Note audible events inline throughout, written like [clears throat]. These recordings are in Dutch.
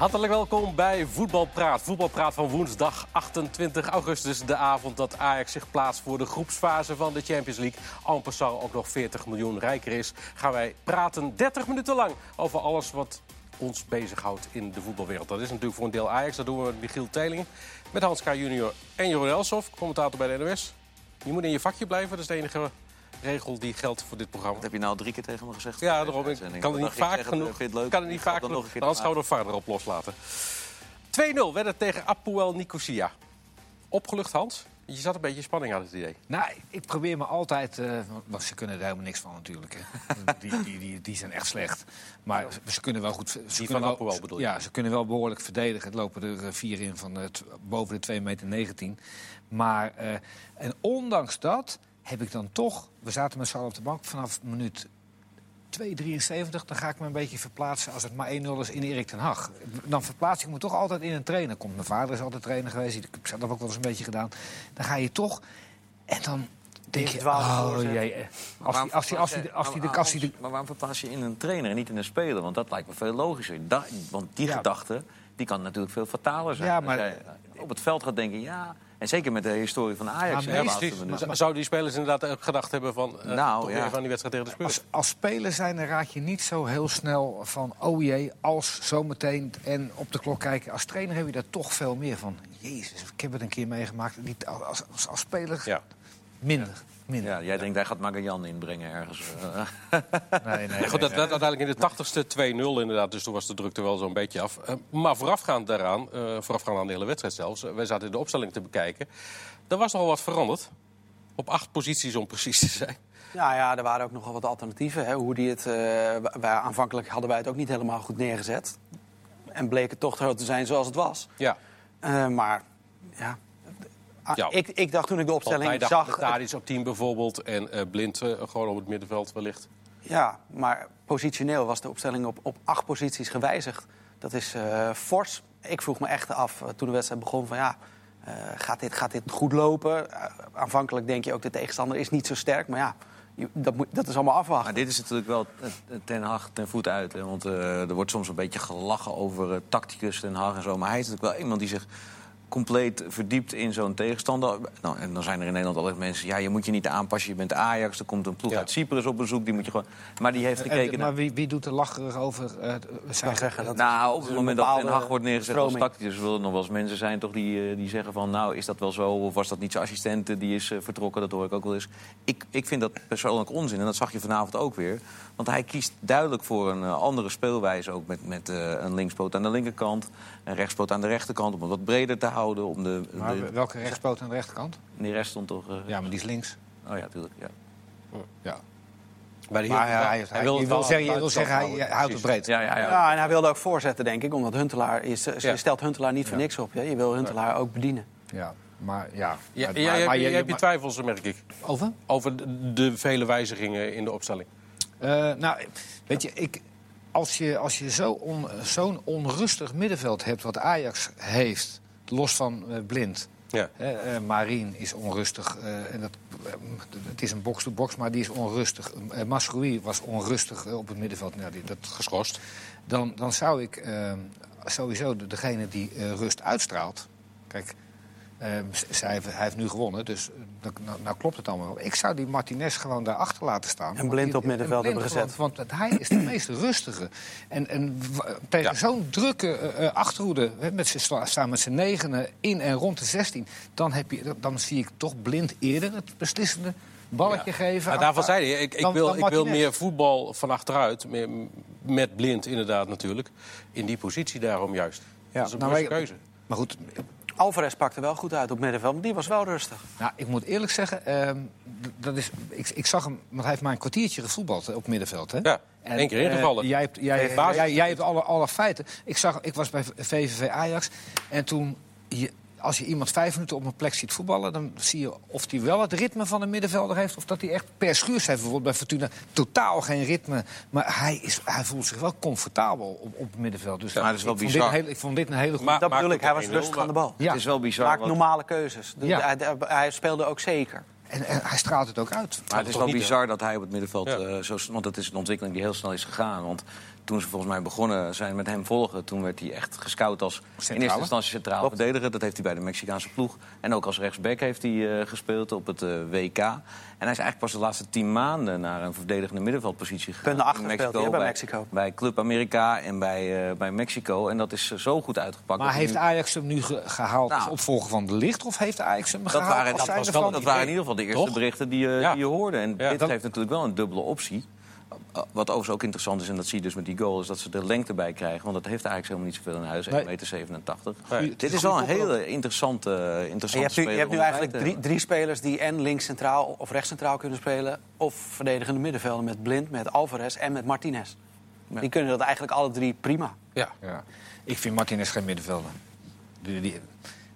Hartelijk welkom bij Voetbalpraat. Voetbalpraat van woensdag 28 augustus. De avond dat Ajax zich plaatst voor de groepsfase van de Champions League. Passant ook nog 40 miljoen rijker is. Gaan wij praten 30 minuten lang over alles wat ons bezighoudt in de voetbalwereld. Dat is natuurlijk voor een deel Ajax. Dat doen we met Michiel Teling, met Hans K. junior en Jeroen Elsof, commentator bij de NOS. Je moet in je vakje blijven, dat is de enige regel die geldt voor dit programma. Dat heb je nou drie keer tegen me gezegd? Ja, daarom. Ik kan het niet vaak genoeg. kan het niet vaak genoeg. Anders gaan we er verder op loslaten. 2-0 werd het tegen Apoel Nicosia. Opgelucht, Hans? Je zat een beetje in spanning aan het idee. Nou, ik probeer me altijd... Uh, want ze kunnen er helemaal niks van natuurlijk. Hè. [laughs] die, die, die, die, zijn echt slecht. Maar ze kunnen wel goed... Ze die kunnen van Apoel bedoel je? Ja, ze kunnen wel behoorlijk verdedigen. Het lopen er vier in van uh, boven de 2,19 meter. 19. Maar, uh, en ondanks dat heb ik dan toch... We zaten met z'n allen op de bank vanaf minuut 2,73. Dan ga ik me een beetje verplaatsen als het maar 1-0 is in Erik ten Hag. Dan verplaats ik me toch altijd in een trainer. Komt mijn vader is altijd trainer geweest. Ik heb dat ook wel eens een beetje gedaan. Dan ga je toch... En dan denk je, oh jee. Maar waarom verplaats je in een trainer en niet in een speler? Want dat lijkt me veel logischer. Da want die ja. gedachte die kan natuurlijk veel fataler zijn. Ja, maar... Als jij op het veld gaat denken, ja... En zeker met de historie van Ajax. Ja, maar Zouden die spelers inderdaad ook gedacht hebben van, uh, nou, ja. van die wedstrijd tegen de Spurs? Als, als speler zijn, dan raak je niet zo heel snel van... oh jee, als zometeen en op de klok kijken. Als trainer heb je daar toch veel meer van. Jezus, ik heb het een keer meegemaakt. Niet, als, als, als speler ja. minder. Minder. Ja, jij denkt hij gaat Magajan inbrengen ergens. [laughs] nee, nee, Goed, dat werd uiteindelijk in de tachtigste 2-0 inderdaad. Dus toen was de drukte wel zo'n beetje af. Uh, maar voorafgaand daaraan, uh, voorafgaand aan de hele wedstrijd zelfs... Uh, wij zaten in de opstelling te bekijken. Er was al wat veranderd. Op acht posities om precies te zijn. Ja, ja, er waren ook nogal wat alternatieven. Hè. Hoe die het, wij, aanvankelijk hadden wij het ook niet helemaal goed neergezet. En bleek het toch zo te zijn zoals het was. Ja. maar ja, ja. ik, ik, dacht toen ik de opstelling zag... Tadic op 10 bijvoorbeeld en uh, Blind uh, gewoon op het middenveld wellicht. Ja, maar positioneel was de opstelling op, op acht posities gewijzigd. Dat is uh, fors. Ik vroeg me echt af toen de wedstrijd begon van ja... gaat, dit, gaat dit goed lopen? aanvankelijk denk je ook de tegenstander is niet zo sterk. Maar ja, dat, moet, dat is allemaal afwachten. Maar dit is natuurlijk wel ten Hag ten voet uit. Hè? Want er wordt soms een beetje gelachen over tacticus ten Hag en zo. Maar hij is natuurlijk wel iemand die zich compleet verdiept in zo'n tegenstander. Nou, en dan zijn er in Nederland altijd mensen... ja, je moet je niet aanpassen, je bent Ajax. Er komt een ploeg uit Cyprus op bezoek, die moet je gewoon... Maar die heeft gekeken... maar wie, wie doet er lacherig over? Uh, zijn zeggen dat nou, op het moment dat Den Haag wordt neergezet als tacticus... zullen er nog wel eens mensen zijn toch die, die zeggen van... nou, is dat wel zo? Of was dat niet zijn assistent die is uh, vertrokken? Dat hoor ik ook wel eens. Ik, ik vind dat persoonlijk onzin. En dat zag je vanavond ook weer. Want hij kiest duidelijk voor een uh, andere speelwijze... ook met, met een linkspoot aan de linkerkant... een rechtspoot aan de rechterkant... om het wat breder te houden. Om de, maar de... welke rechtspoot aan de rechterkant? Die rest stond toch... Uh... Ja, maar die is links. Oh ja, natuurlijk. Ja. ja. Maar, maar hij, hij, hij, wil, wil zeggen, je wil zeggen, hij, houdt het breed. Ja, ja, ja. ja, en hij wilde ook voorzetten, denk ik. Omdat Huntelaar is... Je stelt Huntelaar niet voor niks op. Je, je wil Huntelaar ook bedienen. Ja, maar ja... ja maar, jij, maar, je, je, hebt je twijfels, merk ik. Over? Over de, de vele wijzigingen in de opstelling. Uh, nou, weet je, ik, als je, als je zo'n on, zo onrustig middenveld hebt wat Ajax heeft, los van uh, Blind... Ja. Uh, Marien is onrustig. Uh, en dat, uh, het is een box-to-box, maar die is onrustig. Uh, Masroui was onrustig op het middenveld. Nou, die, dat geschorst. Dan, dan zou ik sowieso de, degene die rust uitstraalt. Kijk, zij, hij heeft nu gewonnen, dus nou, nou, klopt het allemaal. Ik zou die Martinez gewoon daarachter laten staan. En blind op middenveld hebben gezet. Want, want hij is de [clears throat] meest rustige. En, en tegen ja. zo'n drukke uh, achterhoede, met staan met z'n negenen in en rond de 16... Dan, heb je, dan zie ik toch blind eerder het beslissende balletje ja. geven. Daarvan zei hij, ik, ik, dan, wil, dan ik wil meer voetbal van achteruit. Meer, met blind inderdaad natuurlijk. In die positie daarom juist. Ja. Dat is een nou, keuze. Maar goed, Alvarez pakte wel goed uit op middenveld, maar die was wel rustig. Nou, ik moet eerlijk zeggen, uh, dat is, ik, ik, zag hem, want hij heeft maar een kwartiertje gevoetbald op middenveld. Hè? Ja, en, één keer ingevallen. Uh, jij hebt, jij, jij, jij, hebt alle, alle feiten. Ik, zag, ik was bij VVV Ajax en toen... Je, als je iemand vijf minuten op een plek ziet voetballen... dan zie je of hij wel het ritme van een middenvelder heeft... of dat hij echt per schuurs heeft. Bijvoorbeeld bij Fortuna totaal geen ritme. Maar hij, is, hij voelt zich wel comfortabel op, op het middenveld. Dus ja, dat is wel ik bizar. Vond dit heel, ik vond dit een hele goede... Dat bedoel ik, hij was rustig aan de bal. Ja. Het is wel bizar. Maakt normale keuzes. Ja. hij, hij speelde ook zeker. En, en, hij straalt het ook uit. Maar het is wel bizar dat hij op het middenveld... Ja. Uh, zo, want dat is een ontwikkeling die heel snel is gegaan. Want toen ze volgens mij begonnen zijn met hem volgen... toen werd hij echt gescout als in eerste instantie centraal verdediger. Dat heeft hij bij de Mexicaanse ploeg. En ook als rechtsback heeft hij gespeeld op het WK. En hij is eigenlijk pas de laatste tien maanden naar een verdedigende middenveldpositie gegaan. in Mexico, bij, Mexico. Bij Club America en bij, bij Mexico. En dat is zo goed uitgepakt. Maar heeft Ajax hem nu gehaald nou, als opvolger van de licht? Of heeft Ajax hem dat gehaald? Waren, dat, was wel, dat waren in ieder geval de eerste berichten die, die je hoorde. En dit dat... geeft natuurlijk wel een dubbele optie. Wat overigens ook interessant is, en dat zie je dus met die goal... is dat ze de lengte bij krijgen. Want dat heeft eigenlijk helemaal niet zoveel in huis, 1,87 meter. Dit is wel een hele interessante, interessante je hebt speler. Nu, je hebt nu eigenlijk drie, drie, spelers die en links centraal of rechts centraal kunnen spelen... of verdedigende middenvelden met Blind, met Alvarez en met Martinez. Die kunnen dat eigenlijk alle drie prima. Ja. ja. Ik vind Martinez geen middenvelder. Die, die,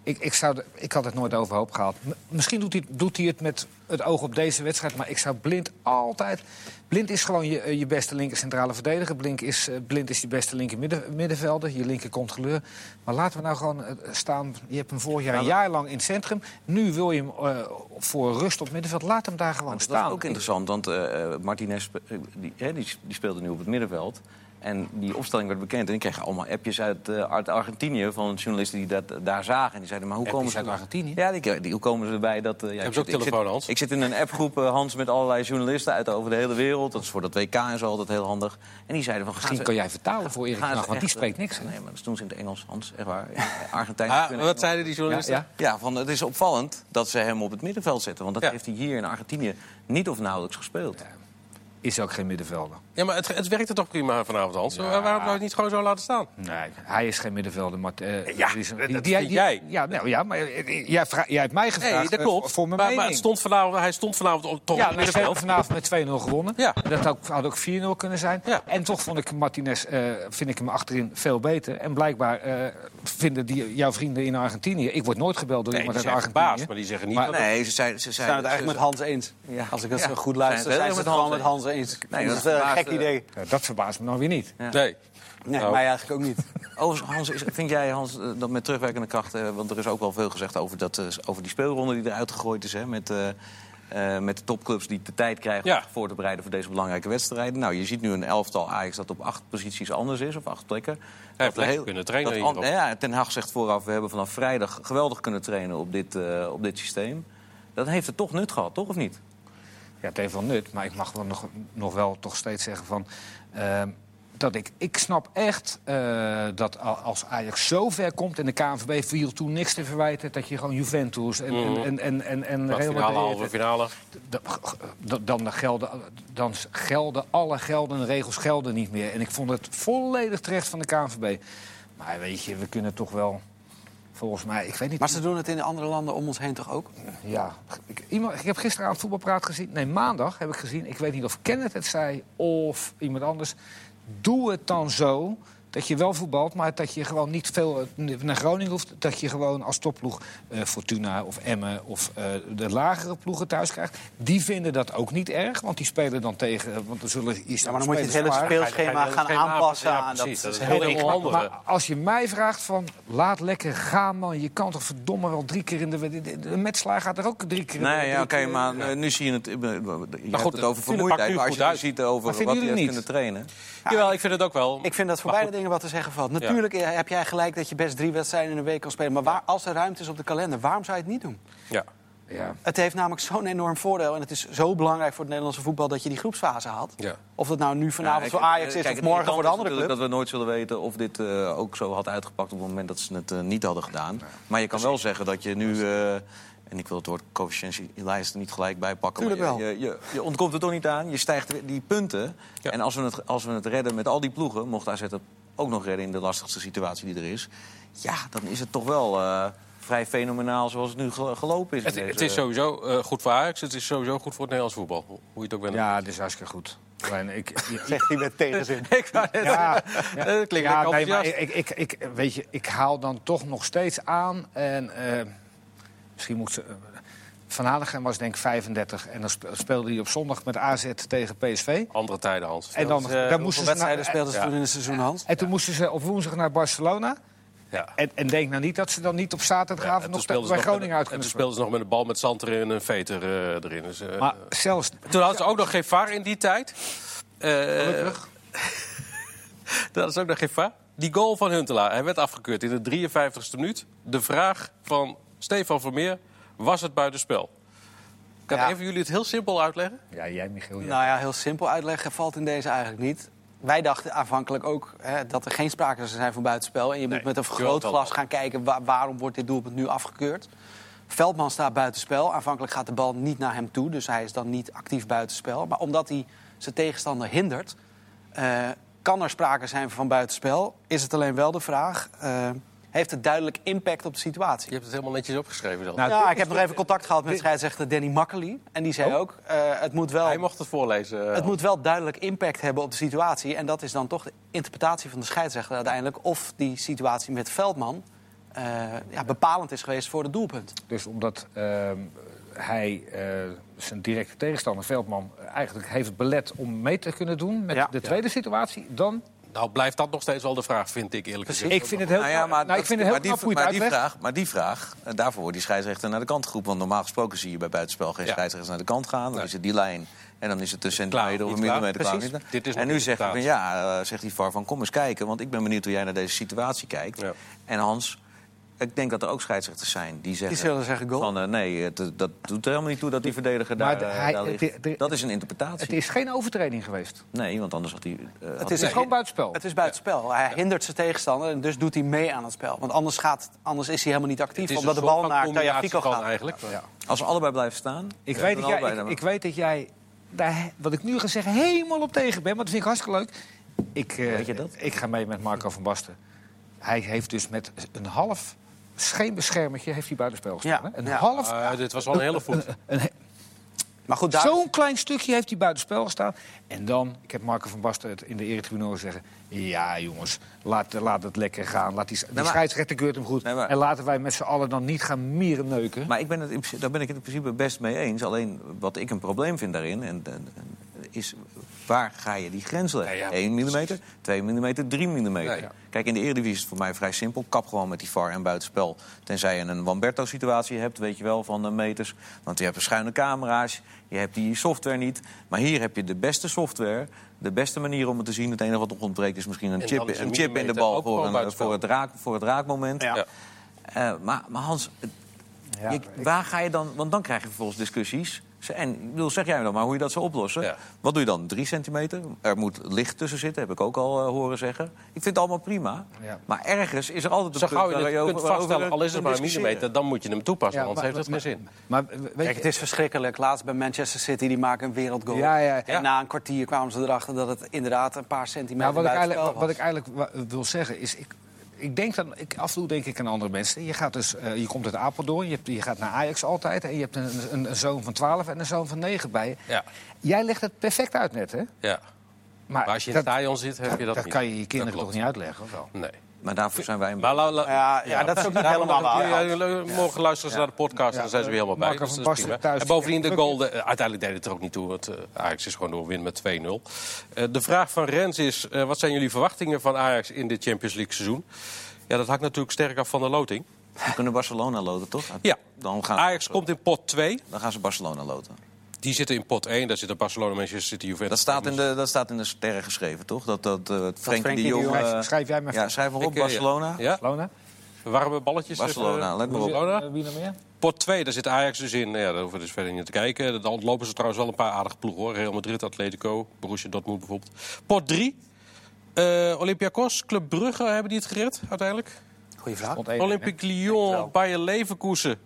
ik, ik, zou ik had het nooit overhoop gehaald. misschien doet hij, doet hij het met het oog op deze wedstrijd. Maar ik zou Blind altijd... Blind is gewoon je, eh, je beste linker centrale verdediger. Blind is, uh, Blind is je beste linker midden, middenvelder. Je linker controleur. Maar laten we nou gewoon uh, staan... Je hebt hem vorig jaar een jaar lang in het centrum. Nu wil je hem voor rust op middenveld. Laat hem daar gewoon staan. Dat is ook interessant. Want Martinez die, die, die speelde nu op het middenveld. En die opstelling werd bekend. En ik kreeg allemaal appjes uit, uh, Argentinië van journalisten die dat daar zagen. En die zeiden, maar hoe komen ze... uit Argentinië? Ja, die, die, hoe komen ze erbij dat... Uh, ja, Heb je ook telefoon, Hans? Ik zit in een appgroep, uh, Hans, met allerlei journalisten uit over de hele wereld. Dat is voor dat WK en zo altijd heel handig. En die zeiden van... Misschien kan jij vertalen voor Erik Nacht, want die spreekt niks. Nee, maar dat doen ze in het Engels, Hans. Echt waar. Argentijn. Ah, wat zeiden die journalisten? Ja, ja. ja, van, het is opvallend dat ze hem op het middenveld zetten. Want dat heeft hij hier in Argentinië niet of nauwelijks gespeeld is ook geen middenvelder. Ja, maar het, het werkte toch prima vanavond, Hans? Ja. Waarom zou je het niet gewoon zo laten staan? Nee, hij is geen middenvelder. Maar, uh, ja, die, dat die, die, jij. Ja, nou, ja maar jij, jij hebt mij gevraagd nee, dat eh, klopt. voor mijn maar, mening. Maar het stond vanavond, hij stond vanavond op, toch ja, op middenveld. vanavond met 2-0 gewonnen. Ja. Dat had, had ook 4-0 kunnen zijn. Ja. En toch vond ik Martinez, uh, vind ik hem achterin veel beter. En blijkbaar uh, vinden die, jouw vrienden in Argentinië... Ik word nooit gebeld door nee, iemand uit Argentinië. Baas, maar die zeggen niet... Maar, nee, ze zijn, ze zijn het eigenlijk met Hans eens. Als ik het zo goed luister, zijn ze het gewoon met Hans eens. Nee, een gek idee. Ja, dat verbaast me nou weer niet. Ja. Nee. Nee, nou. mij eigenlijk ook niet. [laughs] Overigens, Hans, vind jij, Hans, eh, dat met terugwerkende kracht... Uh, want er is ook wel veel gezegd over, dat, uh, over die speelronde die eruit gegooid is... Hè, met, uh, met de topclubs die de tijd krijgen ja. om voor te bereiden voor deze belangrijke wedstrijden. Nou, je ziet nu een elftal Ajax dat op acht posities anders is, of acht plekken. Ja, dat heel, kunnen trainen dat, ja, Ten Hag zegt vooraf, we hebben vanaf vrijdag geweldig kunnen trainen op dit, op dit systeem. Dat heeft het toch nut gehad, toch of niet? Ja, het heeft wel nut, maar ik mag wel nog, nog wel toch steeds zeggen van... Uh, dat ik, ik snap echt uh, dat als Ajax zo ver komt en de KNVB viel toen niks te verwijten, dat je gewoon Juventus en, mm. en, en, en, en Real Madrid... halve finale. Dan, gelden, dan gelden alle geldende regels gelden niet meer. En ik vond het volledig terecht van de KNVB. Maar weet je, we kunnen toch wel Volgens mij, ik weet niet. Maar ze doen het in andere landen om ons heen toch ook? Ja. Ik, iemand, ik heb gisteravond voetbalpraat gezien. Nee, maandag heb ik gezien. Ik weet niet of Kenneth het zei of iemand anders. Doe het dan zo dat je wel voetbalt, maar dat je gewoon niet veel eh, naar Groningen hoeft. Dat je gewoon als topploeg uh, Fortuna of Emmen of uh, de lagere ploegen thuis krijgt. Die vinden dat ook niet erg, want die spelen dan tegen... Want er zullen, ja, maar dan moet je het hele speelschema gaan aanpassen. Ja, aan, dat, dat is heel onhandig. Maar als je mij vraagt van, laat lekker gaan man. Je kan toch verdomme wel drie keer in de... De, Metslaar gaat er ook drie keer in Nee, ja, oké, maar ja. nu zie je het... Je maar goed, het over vermoeidheid, maar als je ziet over wat je hebt kunnen trainen... Jawel, ik vind het ook wel. Ik vind dat voor beide dingen wat te zeggen valt. Natuurlijk heb jij gelijk dat je best drie wedstrijden in een week kan spelen. Maar waar, als er ruimte is op de kalender, waarom zou je het niet doen? Ja. Ja. Het heeft namelijk zo'n enorm voordeel. En het is zo belangrijk voor het Nederlandse voetbal dat je die groepsfase haalt. Ja. Of dat nou nu vanavond voor Ajax is of morgen voor de andere club. dat we nooit zullen weten of dit uh, ook zo had uitgepakt op het moment dat ze het uh, niet hadden gedaan. Maar je kan wel zeggen dat je nu. Uh, en ik wil het woord coëfficiëntielijst niet gelijk bijpakken. Tuurlijk wel. Je, je, je, ontkomt er toch niet aan. Je stijgt die punten. Ja. En als we, het, als we het redden met al die ploegen, mocht AZ het ook nog redden in de lastigste situatie die er is. Ja, dan is het toch wel uh, vrij fenomenaal zoals het nu gelopen is. Het, het is sowieso uh, goed voor Ajax, het is sowieso goed voor het Nederlands voetbal. Hoe je het ook bent. Ja, het is hartstikke goed. Alleen, ik, [laughs] Zegt hij met tegenzin. [laughs] ik ja, ja, dat klinkt ja, nee, maar ik, ik, ik, weet je, ik haal dan toch nog steeds aan. En uh, misschien moet ze van Hanegem was denk ik 35 en dan speelde hij op zondag met AZ tegen PSV. Andere tijden, Hans. En dan, uh, dan moesten wedstrijden speelden ze toen in het seizoen, Hans? En toen moesten ze op woensdag naar Barcelona. Ja. En, en, denk nou niet dat ze dan niet op zaterdagavond ja, nog bij Groningen uit kunnen En toen speelden ze nog met een bal met zand erin en een veter uh, erin. Dus, uh, maar zelfs... Toen hadden ze ook nog geen VAR in die tijd. Gelukkig. [laughs] Dat is ook nog geen va. Die goal van Huntelaar, hij werd afgekeurd in de 53ste minuut. De vraag van Stefan Vermeer, was het buitenspel? Kan Ja. even jullie het heel simpel uitleggen? Ja, jij Michiel. Ja. Nou ja, heel simpel uitleggen valt in deze eigenlijk niet. Wij dachten aanvankelijk ook hè, dat er geen sprake zou zijn van buitenspel. En je Nee, moet met een vergrootglas wel. gaan kijken wa- waarom wordt dit doelpunt nu afgekeurd. Veldman staat buitenspel. Aanvankelijk gaat de bal niet naar hem toe, dus hij is dan niet actief buitenspel. Maar omdat hij zijn tegenstander hindert, eh, kan er sprake zijn van buitenspel. Is het alleen wel de vraag, eh, heeft het duidelijk impact op de situatie? Je hebt het helemaal netjes opgeschreven dan. Nou, ja, ik heb nog even contact gehad met scheidsrechter Danny Makkely. En die zei ook, eh, het moet wel... Hij mocht het voorlezen. eh, Het moet wel duidelijk impact hebben op de situatie. En dat is dan toch de interpretatie van de scheidsrechter uiteindelijk. Of die situatie met Veldman eh, ja, bepalend is geweest voor het doelpunt. Dus omdat ehm, hij eh, zijn directe tegenstander, Veldman, eigenlijk heeft belet om mee te kunnen doen met Ja. de tweede situatie, dan... Nou, blijft dat nog steeds wel de vraag, vind ik eerlijk gezegd. Ik vind het heel, Nou ja, maar, nou, ik vind het heel maar die, maar vraag, maar die vraag, eh, daarvoor wordt die scheidsrechter naar de kant geroepen. Want normaal gesproken zie je bij buitenspel geen Ja. scheidsrechters naar de kant gaan. Dan Nee. is het die lijn en dan is het een centimeter of een millimeter klaar. Precies. Dit is En nu zegt hij van ja, eh, zegt die VAR van kom eens kijken. Want ik ben benieuwd hoe jij naar deze situatie kijkt. Ja. En Hans, ik denk dat er ook scheidsrechters zijn die zeggen... Die zullen zeggen goal. Van, eh, nee, het, dat doet er helemaal niet toe dat die verdediger daar, de- eh, hij- daar ligt. de- de- dat is een interpretatie. Het is geen overtreding geweest. Nee, want anders had hij... eh, Het is gewoon buitenspel. Het is buitenspel. Hij hindert zijn tegenstander en dus doet hij mee aan het spel. Want anders, gaat, anders is hij helemaal niet actief, Het is omdat de bal naar Tajafico gaat. eigenlijk. Ja. Als ze allebei blijven staan... Ik, dan weet dat jij, allebei ik, ik weet dat jij, daar, wat ik nu ga zeggen, helemaal op tegen bent. Want dat vind ik hartstikke leuk. Ik, eh, Weet je dat? ik ga mee met Marco van Basten. Hij heeft dus met een half scheenbeschermertje heeft hij buitenspel gestaan. Ja, hè? Een ja. half... Eh, dit was wel een hele voet. [laughs] een, Maar goed, daar, Zo'n klein stukje heeft hij buitenspel gestaan. En dan, ik heb Marco van Basten het in de eretribune horen zeggen... ja jongens, laat, laat het lekker gaan. Laat die, die maar- scheidsrechter keurt hem goed. Nee, maar- En laten wij met z'n allen dan niet gaan mieren neuken. Maar ik ben het in, principe- daar ben ik het in principe best mee eens. Alleen wat ik een probleem vind daarin... En- is waar ga je die grens leggen? Ja, ja, 1 mm, 2 mm, 3 mm. Ja, ja. Kijk, in de Eredivisie is het voor mij vrij simpel. Kap gewoon met die VAR en buitenspel. Tenzij je een Wamberto-situatie hebt, weet je wel, van de meters. Want je hebt schuine camera's, je hebt die software niet. Maar hier heb je de beste software... De beste manier om het te zien, het enige wat nog ontbreekt... is misschien een En chip, een chip in de bal voor, een, het raak, voor het raakmoment. Ja. Ja. Eh, maar, maar Hans, je- ik- waar ga je dan... Want dan krijg je vervolgens discussies. En bedoel, zeg jij me dan maar hoe je dat zou oplossen. Ja. Wat doe je dan? Drie centimeter? Er moet licht tussen zitten, heb ik ook al eh, horen zeggen. Ik vind het allemaal prima. Ja. Maar ergens is er altijd een Zo punt gauw je waar kunt vaststellen, al is het maar een millimeter... dan moet je hem toepassen, Ja, anders maar- heeft het geen zin. Maar, weet Kijk, het is verschrikkelijk. Laatst bij Manchester City, die maken een wereldgoal. Ja, ja. En na een kwartier kwamen ze erachter dat het inderdaad een paar centimeter Nou, wat, ik eigenlijk, wat ik eigenlijk wil zeggen is... Ik, ik denk dan, ik, af en toe denk ik aan andere mensen. Je, gaat dus, eh, je komt uit Apeldoorn, je, je gaat naar Ajax altijd... en je hebt een, een, een zoon van 12 en een zoon van 9 bij je. Ja, Jij legt het perfect uit net, hè? ja. Maar als je in het stadion zit, heb je dat, dat niet. kan je je kinderen toch niet uitleggen, of wel? Nee. Maar daarvoor zijn wij... een Maar la- la- Ja, ja, dat is ook niet helemaal waar. Morgen luisteren ze naar de podcast en Ja, dan zijn ze weer helemaal bij. Dus dat is prima. En bovendien de goal, de- uiteindelijk deed het er ook niet toe. Want eh, Ajax is gewoon doorwin met 2-0. Eh, de vraag van Rens is, eh, wat zijn jullie verwachtingen van Ajax in dit Champions League seizoen? Ja, dat hangt natuurlijk sterk af van de loting. We kunnen Barcelona loten, toch? Ja, Dan gaan, Ajax komt in pot 2. dan gaan ze Barcelona loten. Die zitten in pot 1. Daar zitten Barcelona, Manchester City, Juventus. Dat staat in de, dat staat in de sterren geschreven, toch? Dat, dat, eh Frenkie de Frenkie de Jong... Eh, Schrijf, schrijf jij maar ja, schrijf maar op, Ik, eh, ja. Barcelona. Ja, Barcelona? warme balletjes. Barcelona, even, let maar op. Barcelona. Wie nog meer? Pot 2, daar zit Ajax dus in. Ja, daar hoeven we dus verder niet te kijken. Dan lopen ze trouwens wel een paar aardige ploegen hoor. Real Madrid, Atletico, Borussia Dortmund bijvoorbeeld. Pot 3. Olympiakos, Club Brugge, hebben die het gered uiteindelijk? Goeie vraag. Olympique Lyon, Bayer Bayer-Leverkusen,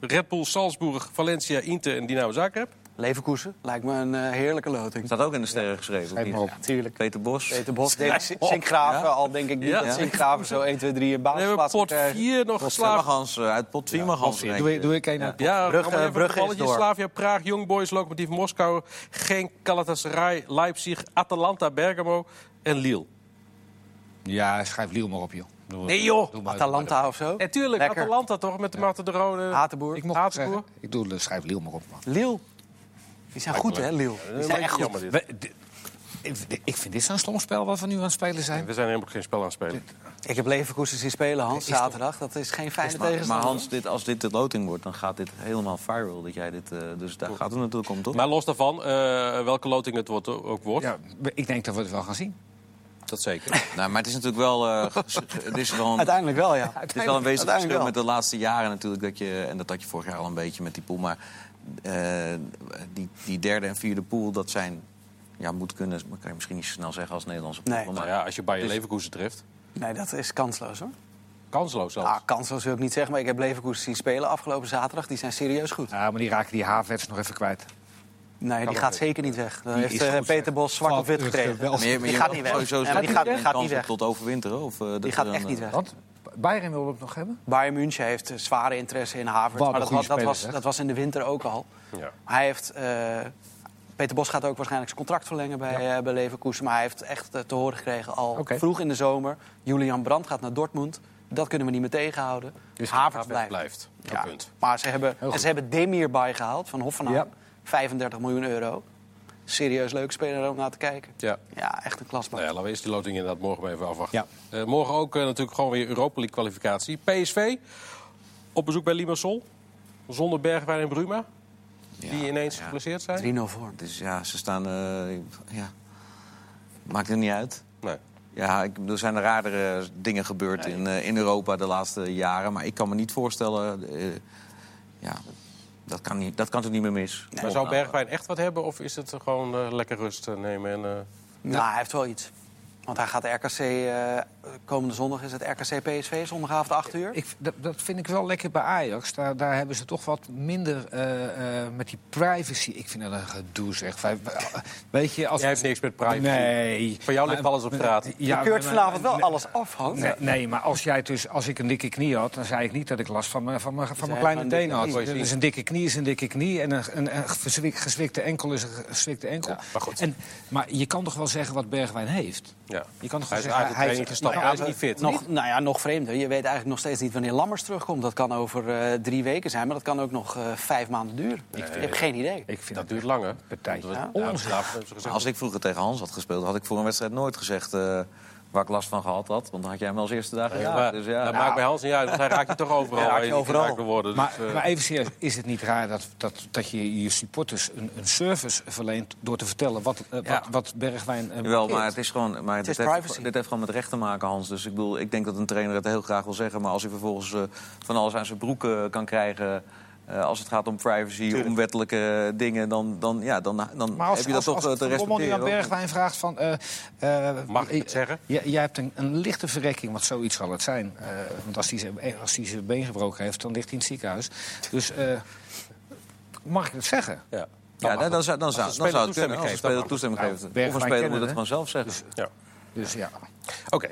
Red Bull Salzburg, Valencia, Inter en Dynamo Zagreb. Leverkusen lijkt me een eh, heerlijke loting. Staat ook in de sterren geschreven. Op. Natuurlijk. Peter Bos. Peter Bos, Sinkgraven. Al denk ik niet Ja. dat Sinkgraven zo 1, 2, 3 een Dan hebben we basisplaats pot kan krijgen. 4 nog. Hans, eh, uit pot 4 mag Hans Doe, ik- doe ik één uit. Ja, Brugge- Brugge is door. Slavia Praag, Young Boys, Lokomotiv Moskou, Genk, Galatasaray, Leipzig, Atalanta, Bergamo en Lille. Ja, schrijf Liel maar op, joh. Nee, joh. Atalanta of zo. Natuurlijk. Atalanta toch, met de Marten de Rode. Hatenboer. Ik mocht Hatenboer. Ik doe, schrijf Liel maar op, man. Lille. Die zijn goed, hè, Lille? Die zijn echt goed. We- ik- Ik vind dit zo'n stom spel wat we nu aan het spelen zijn. We zijn helemaal geen spel aan het spelen. Ik heb Leverkusen zien spelen, Hans, Is zaterdag. Dat is geen fijne Maar, maar tegenstander. Hans, dit, als dit de loting wordt, dan gaat dit helemaal viral. Dat jij dit, eh, dus daar gaat het natuurlijk om, toch? Maar los daarvan, eh, welke loting het wordt, ook wordt. Ja, ik denk dat we het wel gaan zien. Dat zeker. [laughs] nou, maar het is natuurlijk wel... [laughs] Uh, het is wel een, Uiteindelijk wel, ja. Het is wel een wezenlijk verschil met de laatste jaren natuurlijk. Dat je, en dat had je vorig jaar al een beetje met die pool. Maar uh, die, die derde en vierde pool, dat zijn... Ja, moet kunnen, dat kan je misschien niet zo snel zeggen als Nederlandse pool. Nee. Maar nou ja, als je bij je Leverkusen treft... Nee, dat is kansloos hoor. Kansloos zelfs? Ah, kansloos wil ik niet zeggen, maar ik heb Leverkusen zien spelen afgelopen zaterdag. Die zijn serieus goed. Ja, maar die raken die Havertz nog even kwijt. Nee, die gaat zeker niet weg. Dan heeft uh, Peter Bos zwart op wit gekregen. Maar je, maar die gaat niet weg. Sowieso ja, die gaat, gaat niet weg. Tot overwinteren? Of, uh, die gaat echt niet weg. Want Bayern wil het nog hebben? Bayern München heeft uh, zware interesse in Havertz. Wat maar dat, was, dat, was, dat was in de winter ook al. Ja. Hij heeft... Peter Bos gaat ook waarschijnlijk zijn contract verlengen bij, ja. bij Leverkusen. Maar hij heeft echt te horen gekregen al okay. vroeg in de zomer. Julian Brandt gaat naar Dortmund. Dat kunnen we niet meer tegenhouden. Dus Havertz blijft. blijft. Ja. Punt. Maar ze hebben, en ze hebben Demir bijgehaald van Hoffenheim. Ja. 35 miljoen euro. Serieus leuk speler om naar te kijken. Ja, ja echt een klasbak. Nou ja, laten we eerst die loting inderdaad morgen even afwachten. Ja. Uh, morgen ook uh, natuurlijk gewoon weer Europa League kwalificatie. PSV op bezoek bij Limassol. Zonder Bergwijn en Bruma. Ja, die ineens ja. geblesseerd zijn. 3-0 voor. Dus ja, ze staan... Uh, ja. Maakt er niet uit. Nee. Ja, ik, er zijn raardere dingen gebeurd nee. in, uh, in Europa de laatste jaren. Maar ik kan me niet voorstellen... Uh, ja, dat kan, niet, dat kan toch niet meer mis. Nee. Maar zou Bergwijn echt wat hebben? Of is het gewoon uh, lekker rust nemen? En, nou, hij heeft wel iets. Want hij gaat RKC, uh, komende zondag is het RKC PSV, zondagavond 8 uur. Ik, dat, dat, vind ik wel lekker bij Ajax. Daar, daar hebben ze toch wat minder uh, uh, met die privacy. Ik vind dat een gedoe, zeg. Weet je, als... Jij hebt niks met privacy. Nee. Voor jou ligt maar, alles op straat. Ja, je keurt vanavond wel nee, alles af, Hans. Nee, nee, maar als, jij dus, als ik een dikke knie had, dan zei ik niet dat ik last van mijn, van mijn, van mijn kleine tenen had. Dus een dikke knie is een dikke knie. En een, een, een gezwikte enkel is een gezwikte enkel. Ja, maar, goed. En, maar je kan toch wel zeggen wat Bergwijn heeft? Ja. Je kan toch hij is zeggen, eigenlijk training hij is niet fit. Nog, nou ja, nog vreemder. Je weet eigenlijk nog steeds niet wanneer Lammers terugkomt. Dat kan over uh, drie weken zijn, maar dat kan ook nog uh, vijf maanden duren. Nee, ik heb geen idee. Ik vind dat duurt langer. Partij. Ja. Ja. Als ik vroeger tegen Hans had gespeeld, had ik voor een wedstrijd nooit gezegd... Uh, waar ik last van gehad had. Want dan had jij hem als eerste dag gedaan. Ja, dus ja. Dat maakt bij Hans niet uit. hij raakt je toch [laughs] overal. Overal. Worden, maar, dus, uh... maar even serieus, is het niet raar dat, dat, dat je je supporters een, een service verleent... door te vertellen wat, uh, ja. wat, wat Bergwijn uh, Wel, maar het is gewoon... Maar het dit, heeft, dit heeft gewoon met recht te maken, Hans. Dus ik bedoel, ik denk dat een trainer het heel graag wil zeggen... maar als hij vervolgens van alles aan zijn broek kan krijgen... Uh, als het gaat om privacy, Tuurlijk. om wettelijke dingen, dan, dan, ja, dan, dan als, heb je dat als, toch als, te respecteren. Als aan Bergwijn vraagt van... Uh, uh, Mag ik het zeggen? Jij hebt een, een, lichte verrekking, want zoiets zal het zijn. want als hij, als hij zijn been gebroken heeft, dan ligt hij in het ziekenhuis. Dus mag ik het zeggen? Ja. Ja, dan, dan, zou, dan, zou, dan zou het kunnen. Als een speler toestemming geeft. Nou, of een speler moet het gewoon zelf zeggen. Dus ja. Dus, ja. Oké.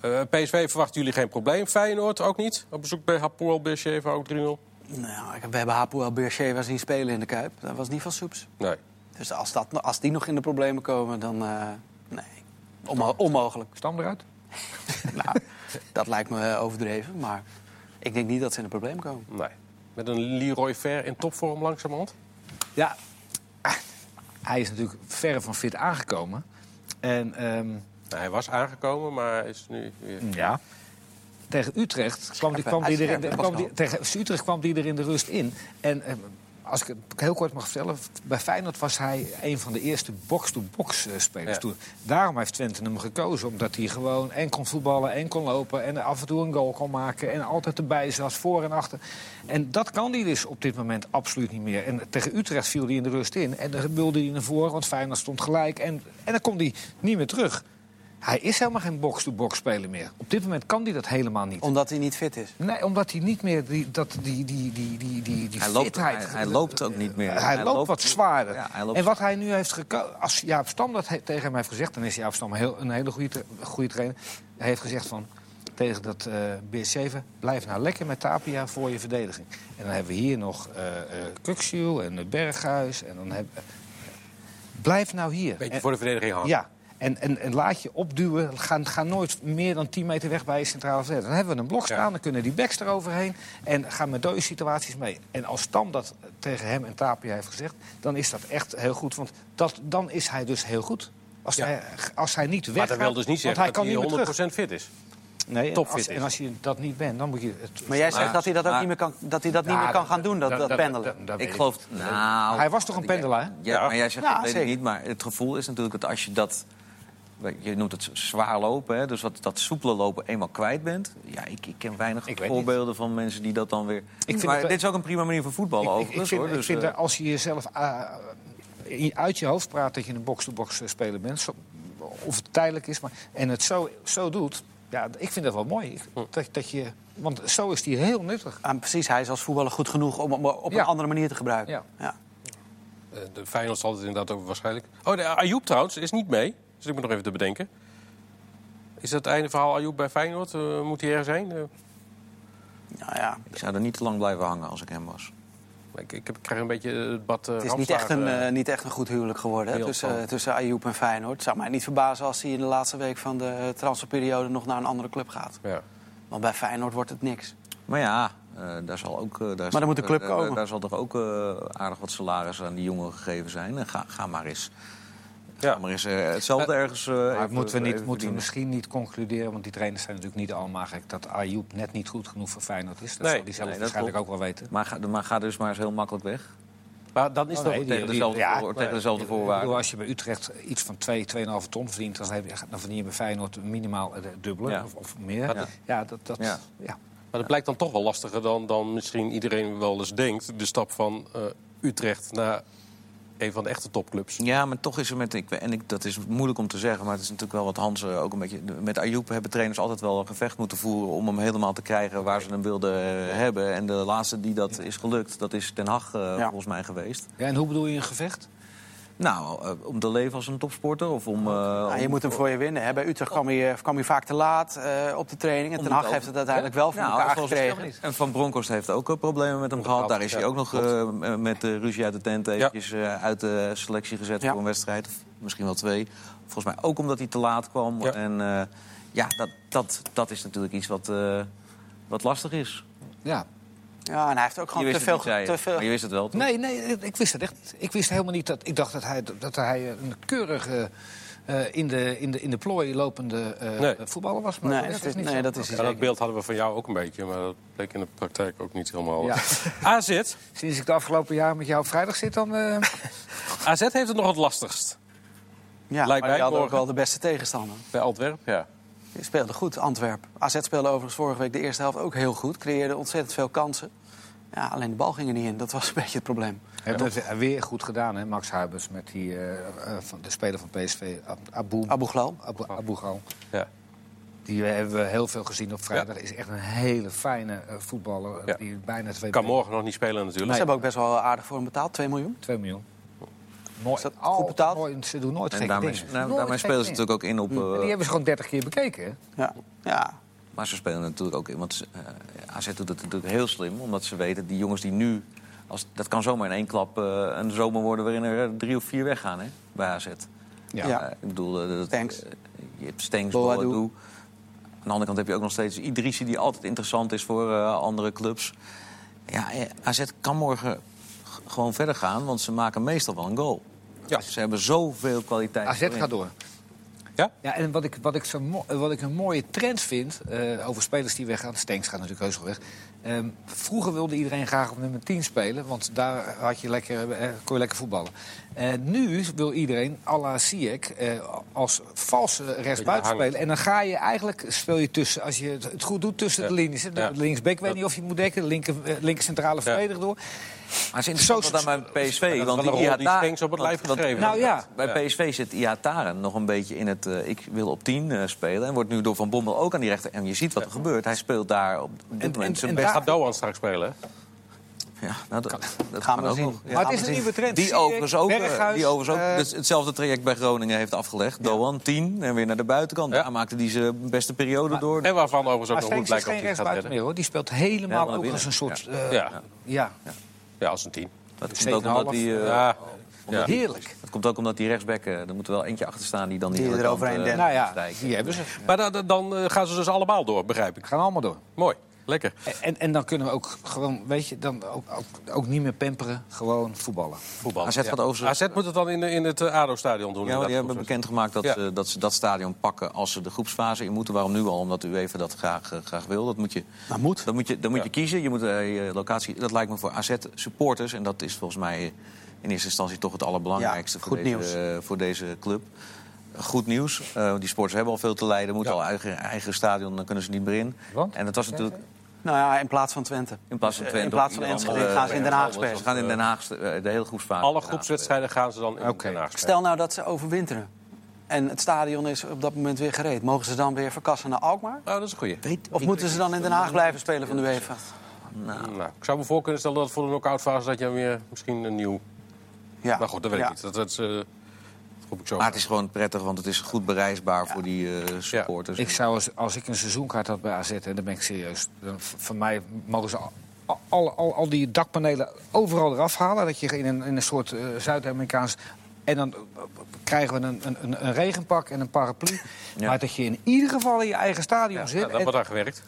Okay. PSV verwachten jullie geen probleem. Feyenoord ook niet. Op bezoek bij Hapoel Beersheva ook 3-0. Nou, we hebben Hapoel Beersheva zien spelen in de Kuip. Dat was niet van soeps. Nee. Dus als, dat, als die nog in de problemen komen, dan... Uh, nee, Onmo onmogelijk. Stam eruit? [laughs] nou, dat lijkt me overdreven, maar ik denk niet dat ze in de problemen komen. Nee. Met een Leroy Ver in topvorm langzamerhand? Ja, hij is natuurlijk verre van fit aangekomen. En, um... nou, hij was aangekomen, maar hij is nu weer... Ja, tegen Utrecht kwam die, kwam die er kwam die, tegen Utrecht kwam die er in de rust in. En eh, als ik het heel kort mag vertellen, bij Feyenoord was hij een van de eerste box-to-box -box spelers ja. toen. Daarom heeft Twente hem gekozen, omdat hij gewoon en kon voetballen en kon lopen en af en toe een goal kon maken en altijd erbij zat, voor en achter. En dat kan hij dus op dit moment absoluut niet meer. En tegen Utrecht viel hij in de rust in en dan wilde hij naar voren, want Feyenoord stond gelijk en, en dan komt hij niet meer terug. Hij is helemaal geen box-to-box speler meer. Op dit moment kan hij dat helemaal niet. Omdat hij niet fit is? Nee, omdat hij niet meer die, dat, die, die, die, die, die, die hij loopt, hij, hij, loopt ook niet meer. Hij, hij loopt, loopt wat zwaarder. Ja, loopt en wat hij nu heeft gekozen... Als Jaap Stam dat he, tegen hem heeft gezegd... dan is Jaap Stam heel, een hele goede, goede trainer. Hij heeft gezegd van... tegen dat uh, B7... blijf nou lekker met Tapia voor je verdediging. En dan hebben we hier nog uh, uh, en Berghuis. En dan hebben... blijf nou hier. Beetje voor de verdediging hangen. Ja. En, en, en, laat je opduwen. Ga, ga, nooit meer dan 10 meter weg bij je centrale verdediger. Dan hebben we een blok staan, ja. dan kunnen die backs eroverheen. En gaan met dode situaties mee. En als Stam dat tegen hem en Tapia heeft gezegd... dan is dat echt heel goed. Want dat, dan is hij dus heel goed. Als, ja. hij, als hij niet weg Maar dat wil dus niet zeggen dat hij 100% fit is. Nee, en als, en als je dat niet bent, dan moet je... Het... Maar jij zegt maar, dat hij dat ook maar, niet meer kan, dat hij dat niet meer kan gaan doen, dat, dat, dat pendelen. Dat, ik geloof... Nou, hij was toch een pendelaar, hè? Ja, maar jij zegt dat weet ik niet. Maar het gevoel is natuurlijk dat als je dat je noemt het zwaar lopen, hè, dus wat, dat soepele lopen eenmaal kwijt bent. Ja, ik, ik ken weinig Ik voorbeelden van mensen die dat dan weer... vind maar dit is ook een prima manier voor voetballen Ik, ik, ik overigens. vind, hoor. ik Dus, vind eh, dat als je jezelf ah, in- uit je hoofd praat dat je een box-to-box eh, speler bent, of het tijdelijk is, maar, en het zo, zo doet, ja, ik vind dat wel mooi. Ik- Dat, dat je, want zo is die heel nuttig. En precies, hij is als voetballer goed genoeg om hem op Ja. een andere manier te gebruiken. Ja. Ja. Eh, De Feyenoord zal het inderdaad ook waarschijnlijk... Oh, de Ayoub trouwens is niet mee. Dus ik moet nog even te bedenken. Is dat het einde verhaal Ayoub bij Feyenoord? Eh, moet hij er zijn? Eh, Nou ja, Ik zou er niet te lang blijven hangen als ik hem was. ik, ik, heb- ik krijg een beetje het bad uh, het is niet echt, een, eh, niet echt een goed huwelijk geworden hè, tussen, tussen Ayoub en Feyenoord. Het zou mij niet verbazen als hij in de laatste week van de transferperiode nog naar een andere club gaat. ja. Want bij Feyenoord wordt het niks. Maar ja, eh, daar zal ook... eh, daar dan zal- moet de club eh, komen. Daar zal toch ook eh, aardig wat salaris aan die jongen gegeven zijn. En ga, ga maar eens. Ja. Maar eens eh, hetzelfde ergens... eh, Maar even- moeten we, niet, moeten we misschien niet concluderen, want die trainers zijn natuurlijk niet allemaal gek, dat Ayoub net niet goed genoeg voor Feyenoord is. Dat Nee. zal hij zelf Nee, waarschijnlijk ook wel weten. Maar ga, maar ga dus maar eens heel makkelijk weg. Maar dan is Oh, toch... nee, tegen dezelfde voor- tegen dezelfde voorwaarden. bedoel, als je bij Utrecht iets van 2, 2,5 ton verdient, dan, heb je, dan verdien je bij Feyenoord minimaal het dubbele Ja. of, of meer. Ja. Ja, dat, dat, Ja. ja. Maar dat blijkt dan toch wel lastiger dan, dan misschien iedereen wel eens denkt. De stap van eh, Utrecht naar een van de echte topclubs. Ja, maar toch is er met... Ik, en ik, dat is moeilijk om te zeggen, maar het is natuurlijk wel wat Hans ook een beetje... Met Ayoub hebben trainers altijd wel een gevecht moeten voeren... om hem helemaal te krijgen waar ze hem wilden eh, hebben. En de laatste die dat is gelukt, dat is Den Haag eh, Ja. volgens mij geweest. ja, en hoe bedoel je een gevecht? Nou, eh, om te leven als een topsporter of om... eh, Ja, je om- moet hem voor je winnen. Hè. Bij Utrecht kwam hij, kwam hij vaak te laat eh, op de training. En Ten Hag heeft het uiteindelijk wel voor Nou, elkaar gekregen. En Van Bronckhorst heeft ook eh, problemen met hem gehad. Daar is hij ook nog eh, met de ruzie uit de tent eventjes eh, uit de selectie gezet Ja. voor een wedstrijd. Of misschien wel twee. Volgens mij ook omdat hij te laat kwam. Ja. En eh, ja, dat, dat, dat is natuurlijk iets wat, eh, wat lastig is. Ja. Ja, en hij heeft ook Je gewoon wist te het veel... niet, te veel Maar je wist het wel, toch? Nee, nee, ik wist het echt niet. Ik wist helemaal niet dat. Ik dacht dat hij, dat hij een keurige. eh, in, de, in, de, in de plooi lopende eh, Nee. voetballer was. Maar Nee, dat is is, niet nee, zo. dat is Ja, dat beeld hadden we van jou ook een beetje, maar dat bleek in de praktijk ook niet helemaal. Ja. [laughs] AZ, Sinds ik de afgelopen jaar met jou op vrijdag zit, dan. eh, [laughs] AZ heeft het nog het lastigst. Ja, Lijkt maar mij hadden ook wel de beste tegenstander. Bij Antwerpen, ja. Die speelde goed, Antwerpen. AZ speelde overigens vorige week de eerste helft ook heel goed. Creëerde ontzettend veel kansen. Ja, alleen de bal ging er niet in. Dat was een [laughs] beetje het probleem. hebben het weer goed gedaan, hè, Max Huibers, met die, eh, eh, van de speler van PSV, Ab- Abu, Abu Ghlal. Abu, Abu Ghal. ja. Die eh, hebben we heel veel gezien op vrijdag. Is echt een hele fijne voetballer. Ja. Die bijna twee Kan morgen nog niet spelen natuurlijk. Ze hebben ook best wel aardig voor hem betaald, 2 miljoen. 2 miljoen. Mooi. Is dat goed betaald? nooit- ze doen nooit En gekke daarmee, dingen. nou, Nooit daarmee spelen ze dingen. natuurlijk ook in op... En eh, die hebben ze gewoon 30 keer bekeken. Hè? Ja. ja. Maar ze spelen natuurlijk ook in. Want eh AZ doet het natuurlijk heel slim. Omdat ze weten, die jongens die nu... Als, dat kan zomaar in één klap eh, een zomer worden... waarin er drie of vier weggaan hè, bij AZ. Ja. Ja. Ik bedoel, dat, je hebt Stenks, Boadu. Aan de andere kant heb je ook nog steeds Idrissi... die altijd interessant is voor eh, andere clubs. Ja, AZ kan morgen gewoon verder gaan... want ze maken meestal wel een goal. Ja. Ze hebben zoveel kwaliteit. AZ voorin. gaat door. Ja? Ja, en wat ik, wat ik, zo wat ik een mooie trend vind, eh, over spelers die weggaan... Stenks gaat natuurlijk heus wel weg. Ehm, vroeger wilde iedereen graag op nummer 10 spelen, want daar had je lekker, eh, kon je lekker voetballen. Eh, nu wil iedereen, à la eh, als valse rechtsbuiten spelen. En dan ga je eigenlijk, speel je tussen, als je het goed doet, tussen Ja. de linies. De Ja. linksback weet niet of je moet dekken, de linker, linker centrale verdediger door. Maar het is interessant aan mijn PSV. want die Stenks op het lijf want- geschreven Nou ja, Bij Ja. PSV zit Iataren nog een beetje in het... eh, ik wil op 10 eh, spelen. En wordt nu door Van Bommel ook aan die rechter. En je ziet wat er gebeurt. Hij speelt daar op dit En- moment en- zijn en best. Gaat Doan straks spelen? Ja, nou, dat, dat Gaan we ook zien. nog. Ja. maar het is een nieuwe trend. Die overigens ook, eh, Berghuis, die overigens ook eh, dus hetzelfde traject bij Groningen heeft afgelegd. Doan 10 en weer naar de buitenkant. Ja. Daar maakte hij zijn beste periode door. En waarvan overigens ook nog blijken of geen hij gaat redden. meer hoor. Die speelt helemaal Ja, ook als een soort. eh, Ja. Ja. Als een tien. dat, komt zeven ook omdat eh, Ja. Ja. heerlijk. dat komt ook omdat die rechtsback, eh, er moet wel eentje achter staan die dan die Die hele er kant, overheen eh. Nou ja, stijgt. die hebben ze. Maar dan, dan eh, gaan ze dus allemaal door, begrijp ik. Gaan allemaal door. Mooi, lekker. En, en dan kunnen we ook gewoon, weet je, dan ook, ook, ook niet meer pamperen. Gewoon voetballen. Voetbal. AZ gaat over AZ moet het dan in, de- in het eh, ADO-stadion doen. Ja, die hebben bekendgemaakt dat, Ja. ze, dat ze dat stadion pakken als ze de groepsfase in moeten. Waarom nu al? Omdat u even dat graag, eh, graag wil. Dat moet je, Nou, moet. dan moet je, dan moet Ja. je kiezen. Je moet eh, je locatie, dat lijkt me voor AZ-supporters. En dat is volgens mij in eerste instantie toch het allerbelangrijkste Ja, voor, goed deze, nieuws. eh, voor deze club. Goed nieuws. Uh, die sporters hebben al veel te lijden, moeten al eigen, eigen stadion, dan kunnen ze niet meer in. Want? En dat was natuurlijk. Nou ja, in plaats van Twente. In plaats van Twente. In plaats van Enschede gaan ze in Den Haag spelen. Ze gaan in Den Haag de hele groepsfase. Alle groepswedstrijden gaan ze dan in Den Haag spelen. Stel nou dat ze overwinteren. En het stadion is op dat moment weer gereed. Mogen ze dan weer verkassen naar Alkmaar? Nou, dat is een goeie. Of moeten ze dan in Den Haag blijven spelen van de UEFA? Nou. nou. ik zou me voor kunnen stellen dat voor de knock-out fase dat je weer misschien een nieuw. Ja. Maar goed, dat weet ik niet. Dat, dat, uh, ik zo. Maar het is gewoon prettig, want het is goed bereisbaar voor die uh, supporters. Ik zou als, als ik een seizoenkaart had bij AZ, en dan ben ik serieus. Dan, van mij mogen ze al, al, al, al, die dakpanelen overal eraf halen. Dat je in een, in een soort uh, Zuid-Amerikaans en dan krijgen we een, een, een regenpak en een paraplu. Maar dat je in ieder geval in je eigen stadion ja, zit. Ja, dat wordt daar gewerkt.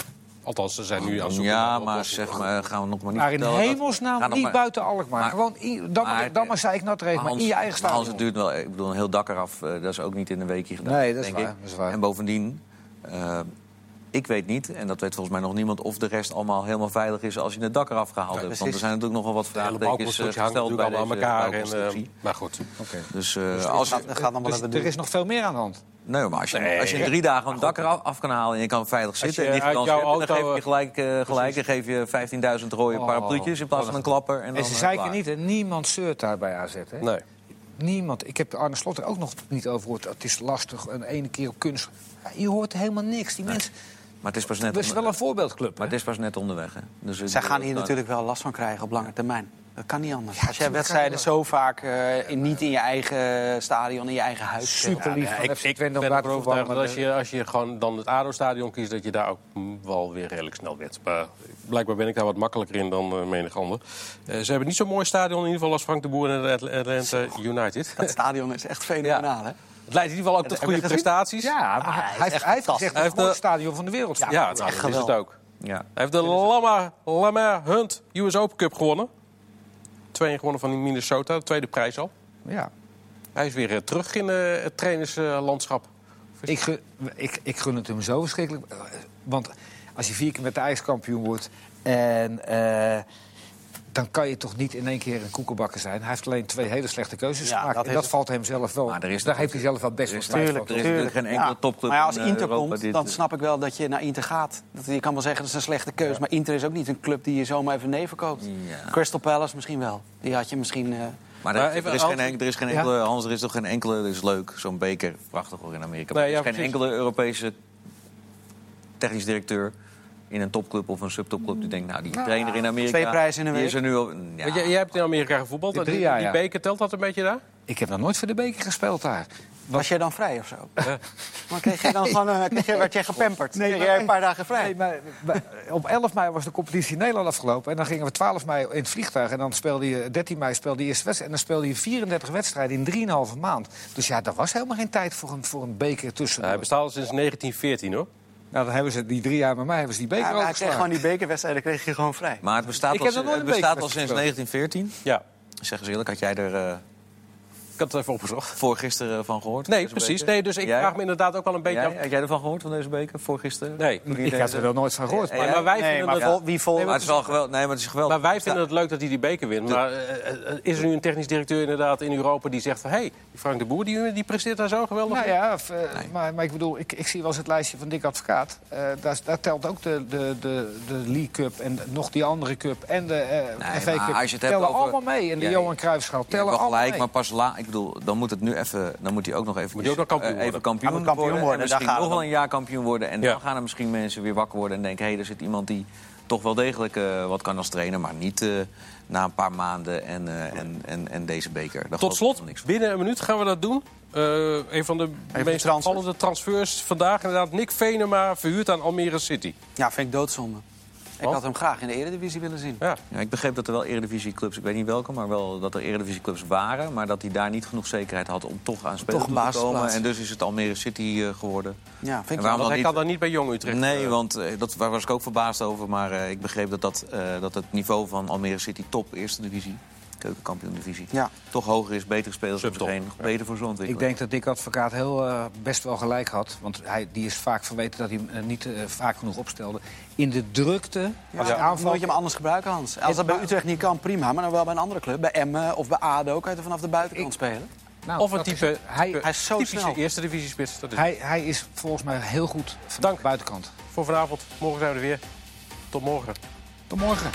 Althans, ze zijn nu aan zoek Ja, maar zeg maar, gaan we nog maar niet Maar in hemelsnaam niet buiten Alkmaar. Maar, Gewoon, dan, maar, dan maar zei ik nat regen, maar in je eigen stadion. Als het duurt wel, ik bedoel, een heel dak eraf, uh, dat is ook niet in een weekje gedaan. Nee, dat is, denk waar, dat is waar. En bovendien, uh, ik weet niet, en dat weet volgens mij nog niemand... of de rest allemaal helemaal veilig is als je het dak eraf gehaald hebt. Want er zijn natuurlijk nogal wat vraagtekens uh, gesteld bij elkaar. En, maar goed. Dus, als, gaat, er is nog veel meer aan de hand. Nee, maar als je, nee, als je in drie dagen een dak eraf af kan halen en je kan veilig zitten... en niet dan geef je gelijk, uh, gelijk en geef je 15.000 rode oh, parapluutjes in plaats van een klapper. En, en ze zeiken niet, hè? niemand zeurt daar bij AZ. Hè? Nee. Niemand. Ik heb Arne Slot er ook nog niet over gehoord. Het is lastig, een ene keer op kunst. Je hoort helemaal niks. Die mensen... Maar het is pas net. Het is wel een voorbeeldclub. Maar het is pas net onderweg. Hè? Dus Zij gaan hier natuurlijk wel last van krijgen op lange termijn. Dat kan niet anders. Als jij wedstrijden zo vaak uh, in, niet in je eigen stadion, in je eigen huis Super lief. Ja, ik, ik ben ervan overtuigd dat als je, als je gewoon dan het ADO-stadion kiest... dat je daar ook wel weer redelijk snel. Maar blijkbaar ben ik daar wat makkelijker in dan uh, menig ander. Uh, ze hebben niet zo'n mooi stadion in ieder geval als Frank de Boer en Atlanta United. Dat stadion is echt [laughs] fenomenaal, hè? Het leidt in ieder geval ook tot goede prestaties. Ja, maar hij, heeft, hij heeft gezegd het mooiste stadion van de wereld. Ja, ja dat is het ook. Ja. Hij heeft de Lama, Lama Hunt US Open Cup gewonnen. Twee gewonnen van Minnesota, de tweede prijs al. Ja. Hij is weer uh, terug in uh, het trainerslandschap. ik, gun, ik, ik gun het hem zo verschrikkelijk. Want als je vier keer met de ijskampioen wordt... en uh, dan kan je toch niet in één keer een koekenbakker zijn. Hij heeft alleen twee hele slechte keuzes ja, gemaakt. Dat en dat valt hem zelf wel. Maar is Daar heeft hij zelf wel best wel spijt van. Er is geen enkele ja. topclub Maar ja, als Inter komt, dan snap ik wel dat je naar Inter gaat. Dat, je kan wel zeggen dat is een slechte keuze. Maar Inter is ook niet een club die je zomaar even neven koopt. Crystal Palace misschien wel. Die had je misschien... Uh, maar, er, er, is geen, er is geen enkele, Hans, er is toch geen enkele, dat is leuk, zo'n beker, prachtig hoor in Amerika. er is geen enkele Europese technisch directeur in een topclub of een subtopclub die denkt, nou, die nou, trainer in Amerika... Twee prijzen in een week. Is er nu al, ja. jij, jij, hebt in Amerika gevoetbald. Die, jaar, die beker, telt dat een beetje daar? Ik heb nog nooit voor de beker gespeeld daar. Was jij dan vrij of zo? [laughs] Ja. Maar kreeg je dan gewoon, uh, kreeg je, werd je gepamperd? Nee, kreeg jij een paar dagen vrij? Nee, maar, maar, op 11 mei was de competitie in Nederland afgelopen. En dan gingen we 12 mei in het vliegtuig. En dan speelde je 13 mei speelde je eerste wedstrijd. En dan speelde je 34 wedstrijden in 3,5 maand. Dus ja, daar was helemaal geen tijd voor een, voor een beker tussen. hij bestaat al sinds 1914 hoor. Nou, dan hebben ze die drie jaar met mij hebben ze die beker ja, Hij kreeg gewoon die bekerwedstrijden kreeg je gewoon vrij. Maar het bestaat, al, het bestaat al sinds 1914. Ja. Zeg eens eerlijk, had jij er... Ik had het even opgezocht. Voor gisteren van gehoord? Nee, precies. Nee, dus ik vraag me inderdaad ook wel een beetje jij, af. Had jij ervan gehoord van deze beker voor gisteren? Nee. Ik heb er wel nooit van gehoord. Maar, maar wij nee, vinden maar het... Wie vol... Nee, maar het is wel geweldig. Nee, maar het is geweldig. Maar wij vinden het leuk dat hij die beker wint. Maar uh, is er nu een technisch directeur inderdaad in Europa die zegt van... hé, hey, Frank de Boer die, die presteert daar zo geweldig Nou ja, of, uh, nee. maar, maar ik bedoel, ik, ik zie wel eens het lijstje van Dick Advocaat. Uh, daar, daar, telt ook de, de, de, de League Cup en nog die andere cup en de uh, nee, FA Cup. Als je het tellen over... allemaal mee. En de ja, Johan Cruijffschaal tellen allemaal gelijk, mee. Maar pas la, ik bedoel, dan moet het nu even dan moet hij ook nog even, moet ook nog kampioen uh, even kampioen, worden, kampioen worden. En misschien nog wel een jaar kampioen worden. En dan gaan er misschien mensen weer wakker worden en denken... hé, hey, er zit iemand die toch wel degelijk uh, wat kan als trainer... maar niet uh, na een paar maanden en, en, en, en deze beker. Daar Tot slot, niks binnen een minuut gaan we dat doen. een van de Even meest opvallende transfers vandaag. Inderdaad, Nick Venema verhuurd aan Almere City. Ja, vind ik doodzonde. Ik had hem graag in de Eredivisie willen zien. Ja. ja ik begreep dat er wel Eredivisieclubs, ik weet niet welke, maar wel dat er Eredivisieclubs waren. Maar dat hij daar niet genoeg zekerheid had om toch aan spelen te komen. En dus is het Almere City uh, geworden. Ja, vind ik wel. Hij kan dan niet bij Jong Utrecht. Nee, uh, want uh, dat, daar was ik ook verbaasd over. Maar ik begreep dat, dat, dat het niveau van Almere City top eerste divisie keukenkampioen-divisie. Ja. Toch hoger is, betere spelers op de beter voor zo'n Ik denk dat Dick Advocaat heel uh, best wel gelijk had. Want hij, die is vaak verweten dat hij uh, niet uh, vaak genoeg opstelde. In de drukte, ja, als ja. aanval... Moet je hem anders gebruiken, Hans. Als dat bij Utrecht niet kan, prima. Maar dan wel bij een andere club. Bij Emmen of bij ADO kan je er vanaf de buitenkant spelen. Nou, of een type, hij, hij is zo typische snel. eerste divisiespits. Dat is hij, hij is volgens mij heel goed van Dank. de buitenkant. Voor vanavond. Morgen zijn we er weer. Tot morgen. Tot morgen.